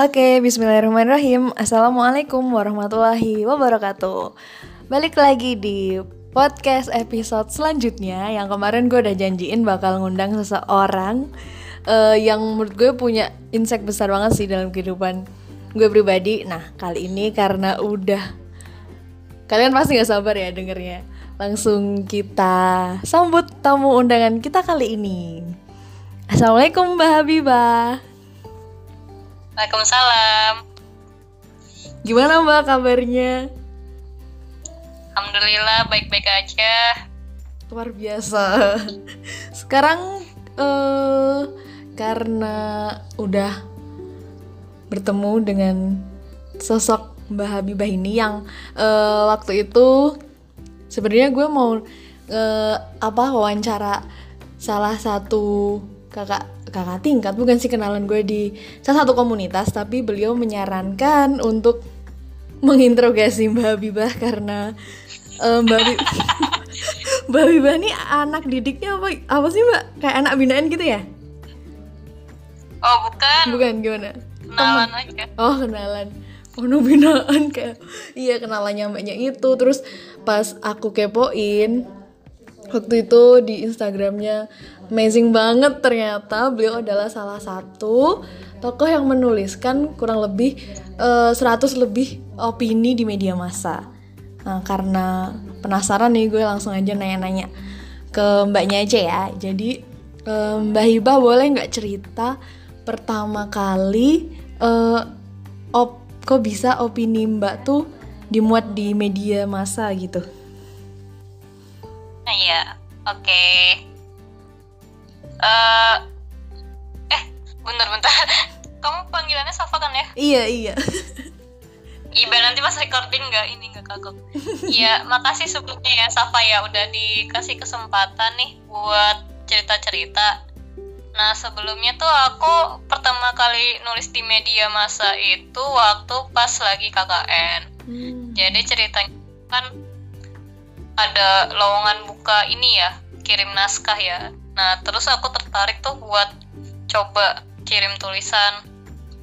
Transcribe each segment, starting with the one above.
Oke, bismillahirrahmanirrahim. Assalamualaikum warahmatullahi wabarakatuh. Balik lagi di podcast episode selanjutnya yang kemarin gue udah janjiin bakal ngundang seseorang uh, yang menurut gue punya insight besar banget sih dalam kehidupan gue pribadi. Nah, kali ini karena udah kalian pasti gak sabar ya dengernya. Langsung kita sambut tamu undangan kita kali ini. Assalamualaikum Mbak Habibah. Waalaikumsalam. Gimana Mbak kabarnya? Alhamdulillah baik-baik aja. Luar biasa. Sekarang uh, karena udah bertemu dengan sosok Mbak Habibah ini yang uh, waktu itu sebenarnya gue mau uh, apa wawancara salah satu kakak kakak tingkat bukan sih kenalan gue di salah satu komunitas tapi beliau menyarankan untuk menginterogasi Mbak Habibah karena uh, Mbak Habibah Mbak Habibah ini anak didiknya apa apa sih Mbak? Kayak anak binaan gitu ya? Oh bukan. Bukan gimana? Kenalan Temen. aja. Oh kenalan. Oh no binaan kayak iya kenalannya mbaknya itu. Terus pas aku kepoin waktu itu di Instagramnya amazing banget ternyata. Beliau adalah salah satu tokoh yang menuliskan kurang lebih uh, eh, 100 lebih opini di media massa. Nah karena penasaran nih gue langsung aja nanya-nanya ke mbaknya aja ya. Jadi uh, mbak Hibah boleh nggak cerita pertama kali uh, op kok bisa opini mbak tuh dimuat di media massa gitu? Iya, oke. Uh, eh, bentar-bentar. Kamu panggilannya Safa kan ya? Iya, iya. Iba nanti pas recording nggak ini nggak kagok. Iya, makasih sebelumnya ya Safa ya udah dikasih kesempatan nih buat cerita-cerita. Nah sebelumnya tuh aku pertama kali nulis di media masa itu waktu pas lagi KKN. Hmm. Jadi ceritanya kan ada lowongan buka ini ya kirim naskah ya. Nah terus aku tertarik tuh buat coba kirim tulisan.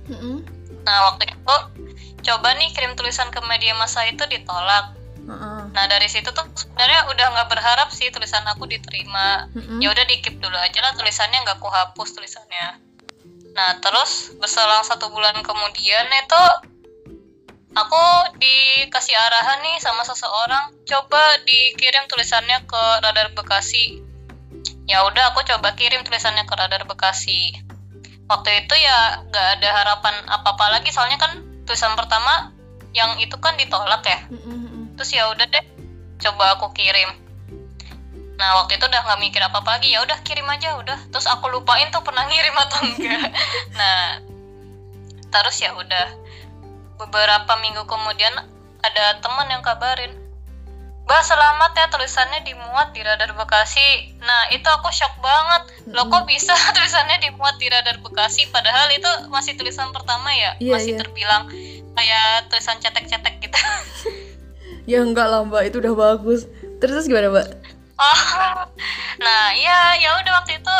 Mm-hmm. nah waktu itu coba nih kirim tulisan ke media masa itu ditolak. Nah dari situ tuh sebenarnya udah nggak berharap sih tulisan aku diterima. Mm-hmm. ya udah dikip dulu aja lah tulisannya nggak aku hapus tulisannya. Nah terus berselang satu bulan kemudian itu aku dikasih arahan nih sama seseorang. Coba dikirim tulisannya ke radar Bekasi. Ya udah aku coba kirim tulisannya ke radar Bekasi. Waktu itu ya gak ada harapan apa apa lagi soalnya kan tulisan pertama yang itu kan ditolak ya. Terus ya udah deh coba aku kirim. Nah waktu itu udah nggak mikir apa apa lagi. Ya udah kirim aja udah. Terus aku lupain tuh pernah ngirim atau enggak nah terus ya udah beberapa minggu kemudian ada teman yang kabarin Bah selamat ya tulisannya dimuat di Radar Bekasi. Nah itu aku shock banget. Loh kok bisa tulisannya dimuat di Radar Bekasi? Padahal itu masih tulisan pertama ya, yeah, masih yeah. terbilang kayak tulisan cetek-cetek gitu. ya enggak lah mbak, itu udah bagus. Terus gimana mbak? Oh, nah ya ya udah waktu itu,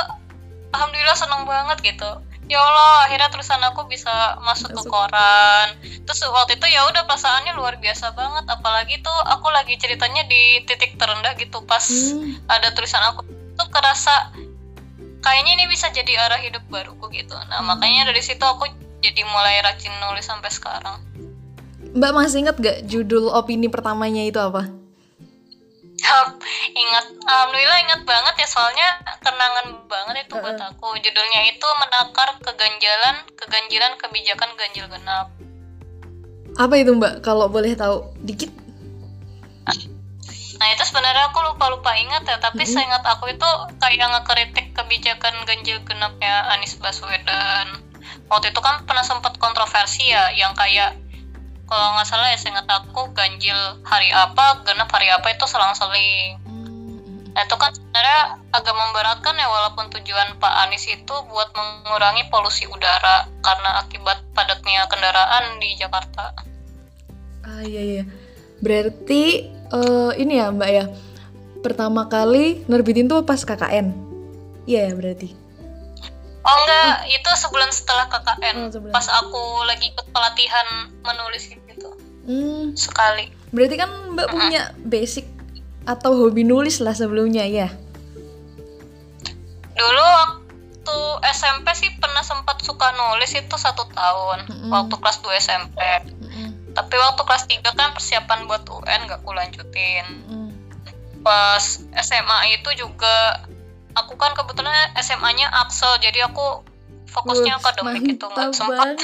alhamdulillah seneng banget gitu ya Allah akhirnya tulisan aku bisa masuk, masuk. ke koran terus waktu itu ya udah perasaannya luar biasa banget apalagi tuh aku lagi ceritanya di titik terendah gitu pas hmm. ada tulisan aku tuh kerasa kayaknya ini bisa jadi arah hidup baruku gitu nah hmm. makanya dari situ aku jadi mulai rajin nulis sampai sekarang Mbak masih ingat gak judul opini pertamanya itu apa? Ingat alhamdulillah ingat banget ya soalnya kenangan banget itu uh. buat aku. Judulnya itu menakar keganjalan keganjilan kebijakan ganjil genap. Apa itu mbak? Kalau boleh tahu dikit. Nah itu sebenarnya aku lupa lupa ingat ya tapi mm-hmm. seingat aku itu kayak ngekritik kebijakan ganjil genapnya Anies Baswedan. Waktu itu kan pernah sempat kontroversi ya yang kayak kalau nggak salah ya saya aku ganjil hari apa genap hari apa itu selang-seling. Nah itu kan sebenarnya agak memberatkan ya walaupun tujuan Pak Anies itu buat mengurangi polusi udara karena akibat padatnya kendaraan di Jakarta. Ah iya iya. Berarti uh, ini ya Mbak ya. Pertama kali nerbitin tuh pas KKN iya ya berarti Oh enggak, itu sebulan setelah KKN. Oh, sebulan. Pas aku lagi ikut pelatihan menulis gitu. Hmm, Sekali. berarti kan Mbak punya basic atau hobi nulis lah sebelumnya ya? Dulu waktu SMP sih pernah sempat suka nulis itu satu tahun. Mm-mm. Waktu kelas 2 SMP. Mm-mm, Tapi waktu kelas 3 kan persiapan buat UN gak aku lanjutin. mm-mm. Pas SMA itu juga aku kan kebetulan SMA-nya Axel jadi aku fokusnya Wah, akademik itu nggak sempat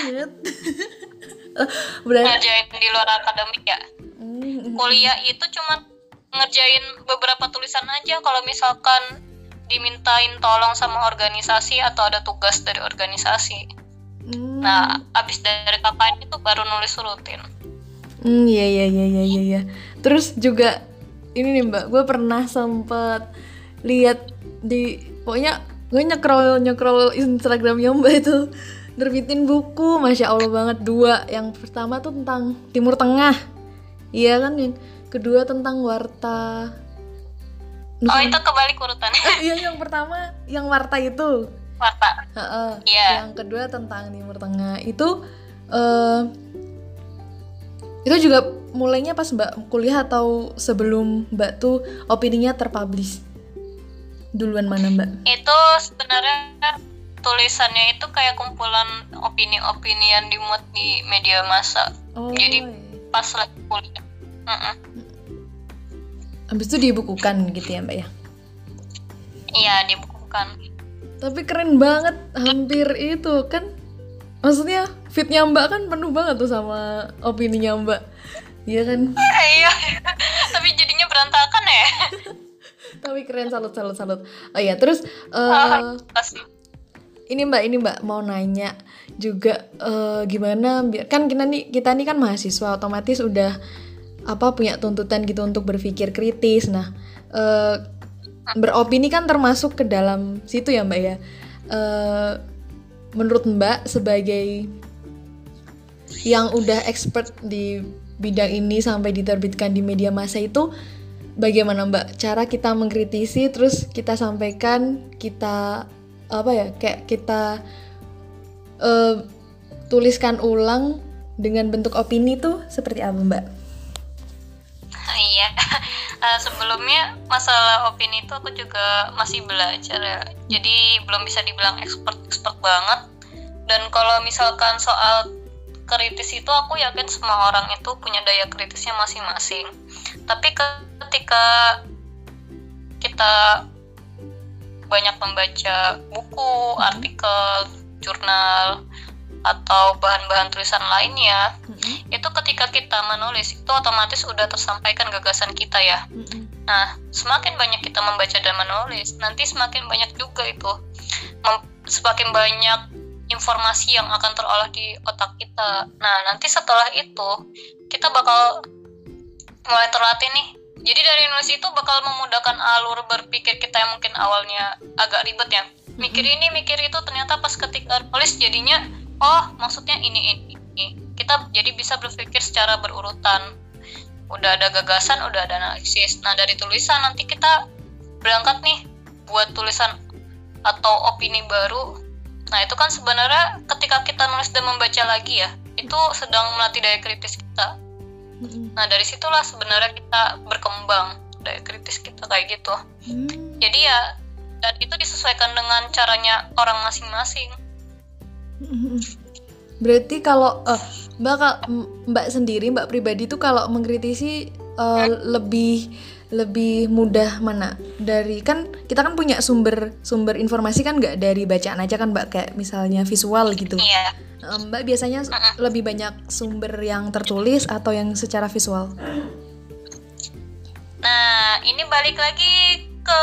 berarti ngerjain di luar akademik ya. Mm, Kuliah itu cuma ngerjain beberapa tulisan aja kalau misalkan dimintain tolong sama organisasi atau ada tugas dari organisasi. mm. Nah, abis dari KKN itu baru nulis rutin. Hmm, iya iya iya iya iya. iya. Terus juga ini nih Mbak, gue pernah sempet lihat di pokoknya gue nyekrol nyekrol Instagramnya Mbak itu nerbitin buku, masya Allah banget dua. Yang pertama tuh tentang Timur Tengah, iya kan yang kedua tentang warta. Oh, itu kebalik urutannya. Eh, iya yang pertama yang warta itu. Warta. Heeh. Iya. Yang kedua tentang Timur Tengah itu eh itu juga mulainya pas Mbak kuliah atau sebelum Mbak tuh opininya terpublish. Duluan mana Mbak? Itu sebenarnya tulisannya itu kayak kumpulan opini-opini yang dimuat di media massa. Oh. Jadi- iya. Pas lagi kuliah. Mm-mm. Habis itu dibukukan gitu ya Mbak ya. Iya, dibukukan. Tapi keren banget, hampir itu kan. Maksudnya fitnya Mbak kan penuh banget tuh sama opininya Mbak. Iya kan? Iya. Tapi jadinya berantakan ya. Tapi keren salut salut salut. Oh iya, terus Pasti. ini mbak ini mbak mau nanya juga eh, gimana biar kan kita nih kita nih kan mahasiswa otomatis udah apa punya tuntutan gitu untuk berpikir kritis nah eh, beropini kan termasuk ke dalam situ ya mbak ya Eh, menurut mbak sebagai yang udah expert di bidang ini sampai diterbitkan di media massa itu bagaimana mbak cara kita mengkritisi terus kita sampaikan kita apa ya kayak kita eh, tuliskan ulang dengan bentuk opini tuh seperti apa mbak? Iya. Eh, sebelumnya masalah opini itu aku juga masih belajar ya. Jadi belum bisa dibilang expert-expert banget. Dan kalau misalkan soal kritis itu aku yakin semua orang itu punya daya kritisnya masing-masing. Tapi ketika kita banyak membaca buku, artikel, jurnal, atau bahan-bahan tulisan lainnya, itu ketika kita menulis itu otomatis udah tersampaikan gagasan kita ya. Nah, semakin banyak kita membaca dan menulis, nanti semakin banyak juga itu mem- semakin banyak informasi yang akan terolah di otak kita. Nah, nanti setelah itu kita bakal mulai terlatih nih. Jadi dari nulis itu bakal memudahkan alur berpikir kita yang mungkin awalnya agak ribet ya. Mikir ini, mikir itu ternyata pas ketika nulis jadinya oh, maksudnya ini ini. ini. Kita jadi bisa berpikir secara berurutan udah ada gagasan, udah ada analisis. Nah, dari tulisan nanti kita berangkat nih buat tulisan atau opini baru. Nah, itu kan sebenarnya ketika kita nulis dan membaca lagi ya, itu sedang melatih daya kritis kita. Nah, dari situlah sebenarnya kita berkembang daya kritis kita kayak gitu. Jadi ya dan itu disesuaikan dengan caranya orang masing-masing. Berarti kalau eh, mbak mbak sendiri mbak pribadi tuh kalau mengkritisi eh, lebih lebih mudah mana dari kan kita kan punya sumber sumber informasi kan nggak dari bacaan aja kan mbak kayak misalnya visual gitu. Iya. Eh, Mbak biasanya s- lebih banyak sumber yang tertulis atau yang secara visual? Nah, ini balik lagi ke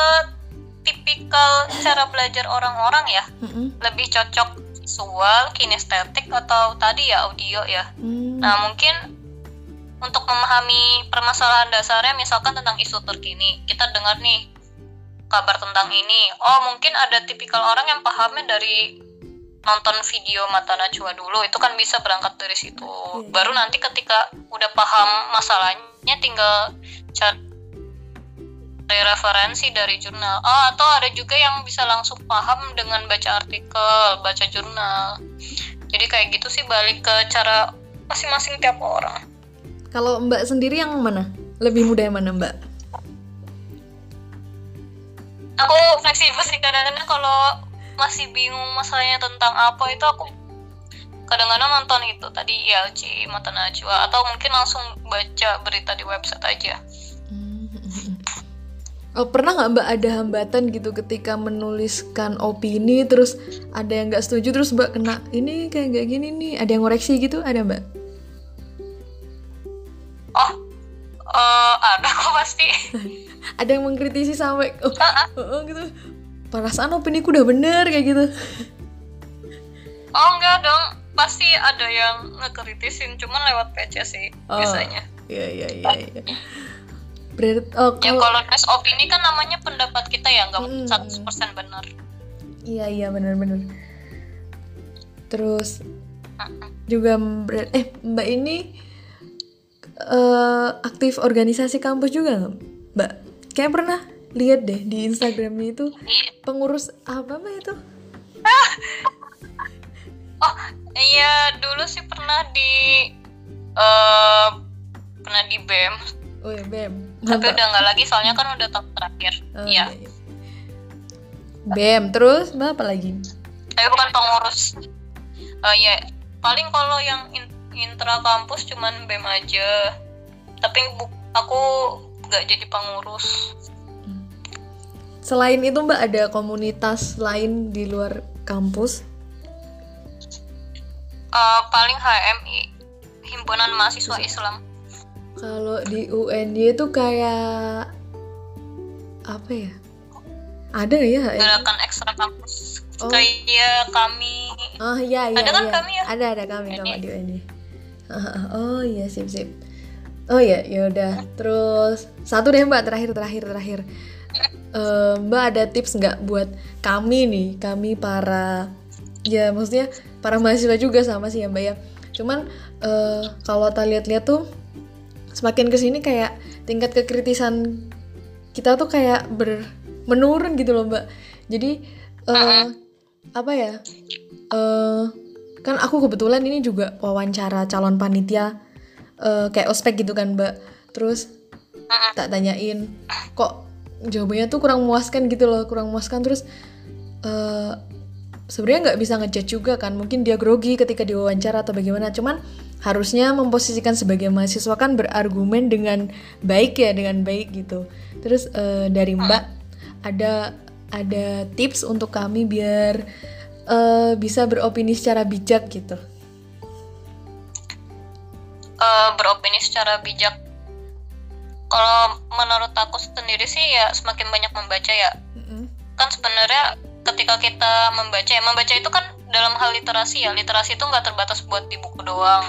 tipikal cara belajar orang-orang ya. Mm-mm. Lebih cocok visual, kinestetik atau tadi ya audio ya. Hmm. Nah, mungkin untuk memahami permasalahan dasarnya misalkan tentang isu terkini, kita dengar nih kabar tentang ini. Oh, mungkin ada tipikal orang yang pahamnya dari nonton video Mata Najwa dulu, itu kan bisa berangkat dari situ. Iya. Baru nanti ketika udah paham masalahnya tinggal cari cari referensi dari jurnal oh atau ada juga yang bisa langsung paham dengan baca artikel baca jurnal jadi kayak gitu sih balik ke cara masing-masing tiap orang Kalau Mbak sendiri yang mana? Lebih mudah yang mana Mbak? aku fleksibel sih kadang-kadang kalau masih bingung masalahnya tentang apa itu aku kadang-kadang nonton itu tadi ILC Mata Najwa atau mungkin langsung baca berita di website aja Oh, pernah nggak Mbak ada hambatan gitu ketika menuliskan opini terus ada yang nggak setuju terus Mbak kena ini kayak nggak gini nih ada yang ngoreksi gitu ada Mbak? Ada yang mengkritisi sampai oh, oh, oh, gitu perasaan opini ku udah bener kayak gitu. oh enggak dong pasti ada yang ngekritisin cuman lewat PC sih Oh. biasanya Iya iya iya. iya. Berarti oh, ya kalau kalau nulis opini kan namanya pendapat kita ya Hmm. nggak 100% benar iya iya bener-bener. Terus Mm-mm. juga ber- eh Mbak ini eh aktif organisasi kampus juga nggak Mbak? Kayak pernah lihat deh di Instagramnya itu pengurus apa Mbak itu? Oh iya dulu sih pernah di eh pernah di BEM Oh ya BEM. tapi Mantap. udah nggak lagi soalnya kan udah tahun terakhir Oh, iya iya, iya. BEM terus Mbak apa lagi? tapi bukan pengurus Eh ya paling kalau yang in- intra kampus cuman BEM aja tapi bu- aku nggak jadi pengurus Selain itu Mbak ada komunitas lain di luar kampus? Eh, paling HMI himpunan mahasiswa Islam Kalau di UNY itu kayak apa ya? Ada ya? Gerakan ekstra kampus Oh. kayak kami Oh iya iya. Ada kan iya. kami ya? Ada ada kami kami di UNY. Oh iya sip sip. Oh iya ya udah. Terus satu deh Mbak terakhir terakhir terakhir. Eh, Mbak ada tips nggak buat kami nih kami para ya maksudnya para mahasiswa juga sama sih ya Mbak ya. Cuman eh, kalau kita lihat-lihat tuh semakin ke sini kayak tingkat kekritisan kita tuh kayak ber menurun gitu loh Mbak. Jadi eh, apa ya? eh kan aku kebetulan ini juga wawancara calon panitia eh, kayak ospek gitu kan mbak. Terus Mm-mm. tak tanyain kok jawabannya tuh kurang memuaskan gitu loh kurang memuaskan. Terus eh sebenarnya nggak bisa ngejudge juga kan mungkin dia grogi ketika diwawancara atau bagaimana. Cuman harusnya memposisikan sebagai mahasiswa kan berargumen dengan baik ya dengan baik gitu. Terus eh, dari mbak ada ada tips untuk kami biar eh, bisa beropini secara bijak gitu eh, beropini secara bijak. Kalau menurut aku sendiri sih ya semakin banyak membaca ya. Kan sebenarnya ketika kita membaca ya membaca itu kan dalam hal literasi ya. Literasi itu nggak terbatas buat di buku doang.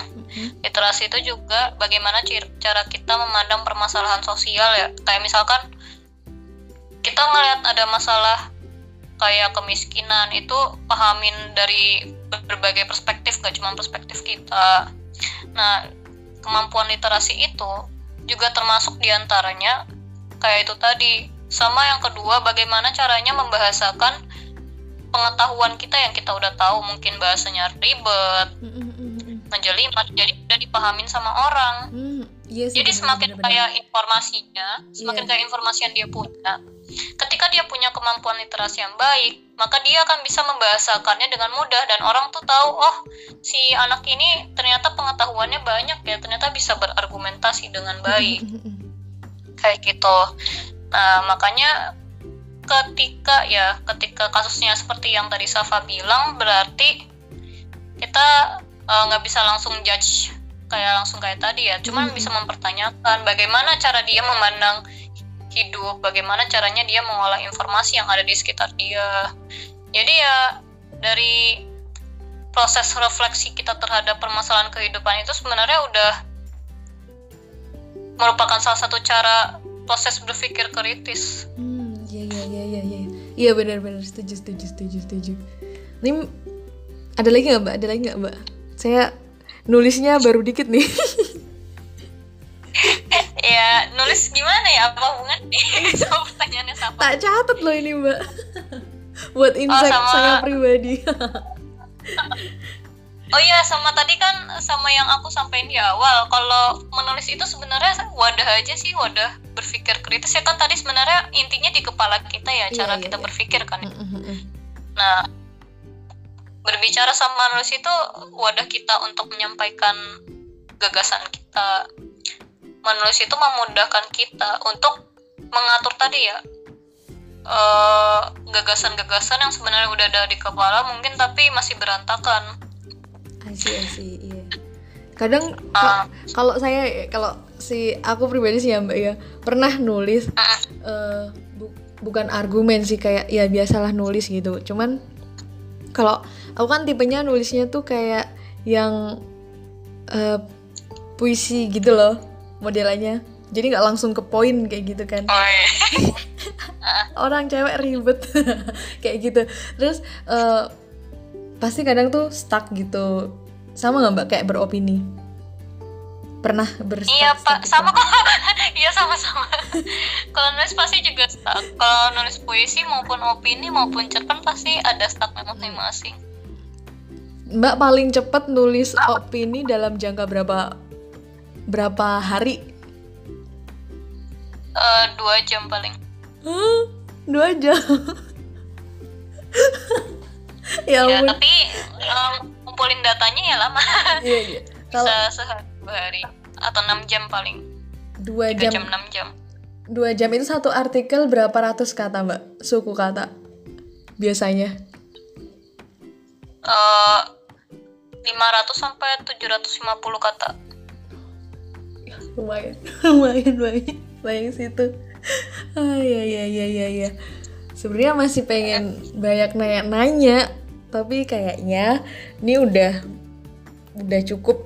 Literasi itu juga bagaimana cara kita memandang permasalahan sosial ya. Kayak misalkan kita ngelihat ada masalah kayak kemiskinan itu pahamin dari berbagai perspektif gak cuma perspektif kita. Nah, kemampuan literasi itu juga termasuk di antaranya kayak itu tadi. Sama yang kedua, bagaimana caranya membahasakan pengetahuan kita yang kita udah tahu mungkin bahasanya ribet, menjelimet, jadi udah dipahamin sama orang. Hmm, iya sih, Jadi semakin bener, bener. kaya informasinya, semakin Iya. kaya informasi yang dia punya. Dia punya kemampuan literasi yang baik, maka dia akan bisa membahasakannya dengan mudah dan orang tuh tahu, oh si anak ini ternyata pengetahuannya banyak ya, ternyata bisa berargumentasi dengan baik kayak gitu. Nah makanya ketika ya ketika kasusnya seperti yang tadi Safa bilang berarti kita eh, nggak bisa langsung judge kayak langsung kayak tadi ya cuman Mhm. bisa mempertanyakan bagaimana cara dia memandang hidup bagaimana caranya dia mengolah informasi yang ada di sekitar dia jadi ya dari proses refleksi kita terhadap permasalahan kehidupan itu sebenarnya udah merupakan salah satu cara proses berpikir kritis Hmm, iya iya iya iya iya. Iya benar-benar setuju setuju setuju setuju. Ini ada lagi nggak mbak? Ada lagi nggak mbak? Saya nulisnya baru dikit nih. ya nulis gimana ya apa hubungan sama pertanyaannya Safa tak catat loh ini mbak buat insight sama- saya pribadi Oh iya, sama tadi kan sama yang aku sampaikan di awal, kalau menulis itu sebenarnya wadah aja sih, wadah berpikir kritis ya kan tadi sebenarnya intinya di kepala kita ya, Iya, cara iya, kita iya. berpikir kan. Mm-mm-mm. Nah, berbicara sama menulis itu wadah kita untuk menyampaikan gagasan kita. Menulis itu memudahkan kita untuk mengatur tadi ya eh, gagasan-gagasan yang sebenarnya udah ada di kepala mungkin tapi masih berantakan. I see, iya. Kadang ka- kalau saya kalau si aku pribadi sih ya mbak ya pernah nulis Ah, eh, bu- bukan argumen sih kayak ya biasalah nulis gitu. Cuman kalau aku kan tipenya nulisnya tuh kayak yang eh, puisi gitu loh modelannya. Jadi nggak langsung ke poin kayak gitu kan. oh iya. orang cewek ribet kayak gitu terus eh, pasti kadang tuh stuck gitu sama nggak mbak kayak beropini pernah berstuck Iya pak, stuck sama gitu? kok. Iya sama-sama. kalau nulis pasti juga stuck. Kalau nulis puisi maupun opini maupun cerpen pasti ada stucknya masing-masing. mbak paling cepet nulis opini dalam jangka berapa berapa hari Eh, dua jam paling. Hah? dua jam ya Ya, tapi em, ngumpulin datanya ya lama. iya iya kalau sehari dua hari atau enam jam paling. dua jam jam enam jam. dua jam itu satu artikel berapa ratus kata mbak suku kata biasanya Eh, 500 sampai 750 kata. Lumayan lumayan lumayan lumayan situ. Ah ya ya ya ya ya sebenarnya masih pengen banyak nanya-nanya tapi kayaknya ini udah udah cukup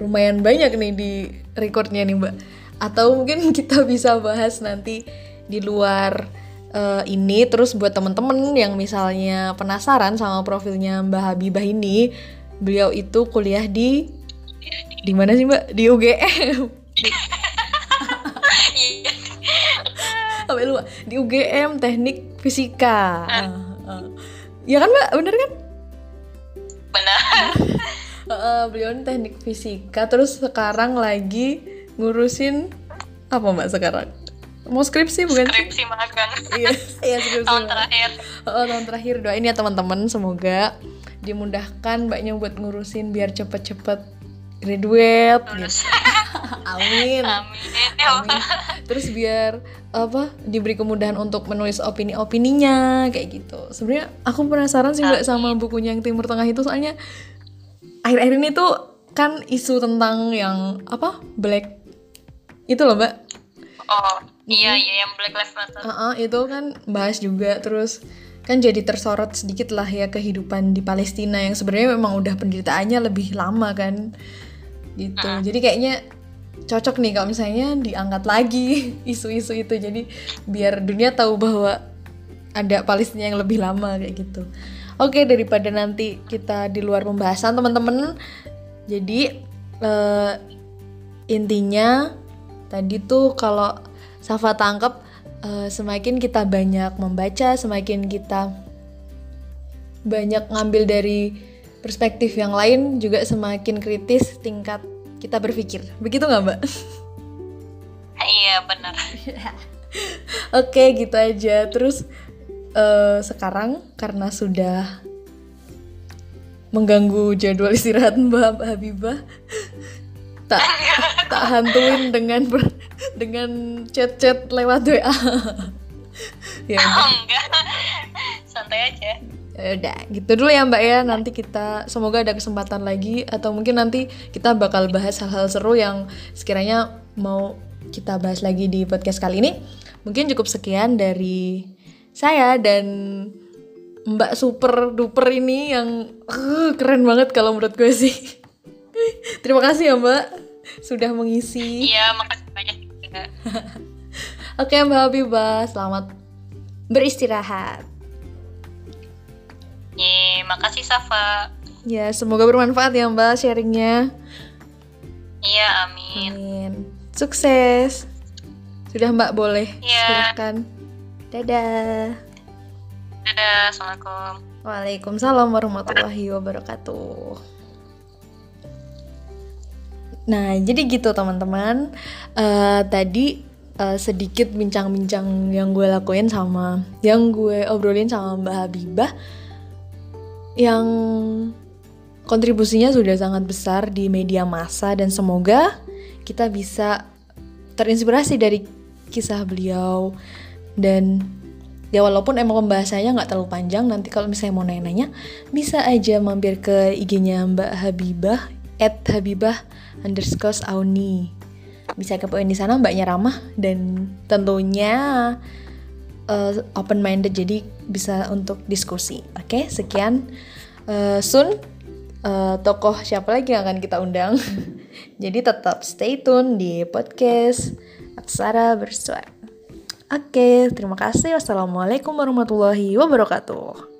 lumayan banyak nih di recordnya nih mbak. Atau mungkin kita bisa bahas nanti di luar eh, ini. Terus buat temen-temen yang misalnya penasaran sama profilnya Mbak Habibah ini beliau itu kuliah di di mana sih mbak di UGM Iya. sampai lupa di UGM teknik fisika Ah, ah. ya kan mbak bener kan Benar. Heeh, beliau ini teknik fisika terus sekarang lagi ngurusin apa mbak sekarang mau skripsi bukan? Skripsi magang. iya iya skripsi Tahun terakhir. Oh, tahun terakhir doain ya teman-teman semoga dimudahkan mbaknya buat ngurusin biar cepet-cepet graduate gitu. Amin. Amin. Amin. Terus biar apa diberi kemudahan untuk menulis opini-opininya kayak gitu. Sebenarnya aku penasaran sih mbak sama bukunya yang Timur Tengah itu soalnya akhir-akhir ini tuh kan isu tentang yang apa black itu loh mbak. Oh, iya iya yang Black Lives Matter. Heeh, itu kan bahas juga terus kan jadi tersorot sedikit lah ya kehidupan di Palestina yang sebenarnya memang udah penderitaannya lebih lama kan gitu. Jadi kayaknya cocok nih kalau misalnya diangkat lagi isu-isu itu. Jadi biar dunia tahu bahwa ada Palestina yang lebih lama kayak gitu. Oke daripada nanti kita di luar pembahasan teman-teman. Jadi eh, intinya tadi tuh kalau Safa tangkap eh, semakin kita banyak membaca semakin kita banyak ngambil dari perspektif yang lain juga semakin kritis tingkat kita berpikir begitu nggak mbak? Iya benar. Oke gitu aja terus eh, sekarang karena sudah mengganggu jadwal istirahat Mbak Habibah tak tak hantuin dengan ber- dengan chat-chat lewat WA ya. Oh, enggak. Santai aja. Ya udah gitu dulu ya mbak ya. Nanti kita semoga ada kesempatan lagi atau mungkin nanti kita bakal bahas hal-hal seru yang sekiranya mau kita bahas lagi di podcast kali ini. Mungkin cukup sekian dari saya dan mbak super duper ini yang uh, keren banget kalau menurut gue sih. Terima kasih ya mbak sudah mengisi. Iya, makasih banyak oke mbak Habibah selamat beristirahat Ye, makasih Safa. ya semoga bermanfaat ya mbak sharingnya Iya, amin. Amin. Sukses. Sudah Mbak boleh. Iya. Silakan. Dadah. Dadah, assalamualaikum. Waalaikumsalam warahmatullahi wabarakatuh. Nah, jadi gitu teman-teman. Eh, tadi eh, sedikit bincang-bincang yang gue lakuin sama yang gue obrolin sama Mbak Habibah yang kontribusinya sudah sangat besar di media massa dan semoga kita bisa terinspirasi dari kisah beliau. Dan ya walaupun emang pembahasannya nggak terlalu panjang nanti kalau misalnya mau nanya-nanya bisa aja mampir ke IG-nya Mbak Habibah at Habibah underscore Auni. Bisa kepoin di sana mbaknya ramah dan tentunya uh, open minded jadi bisa untuk diskusi oke sekian uh, Sun uh, tokoh siapa lagi yang akan kita undang jadi tetap stay tune di podcast Aksara Bersuara Oke, terima kasih. Wassalamualaikum warahmatullahi wabarakatuh.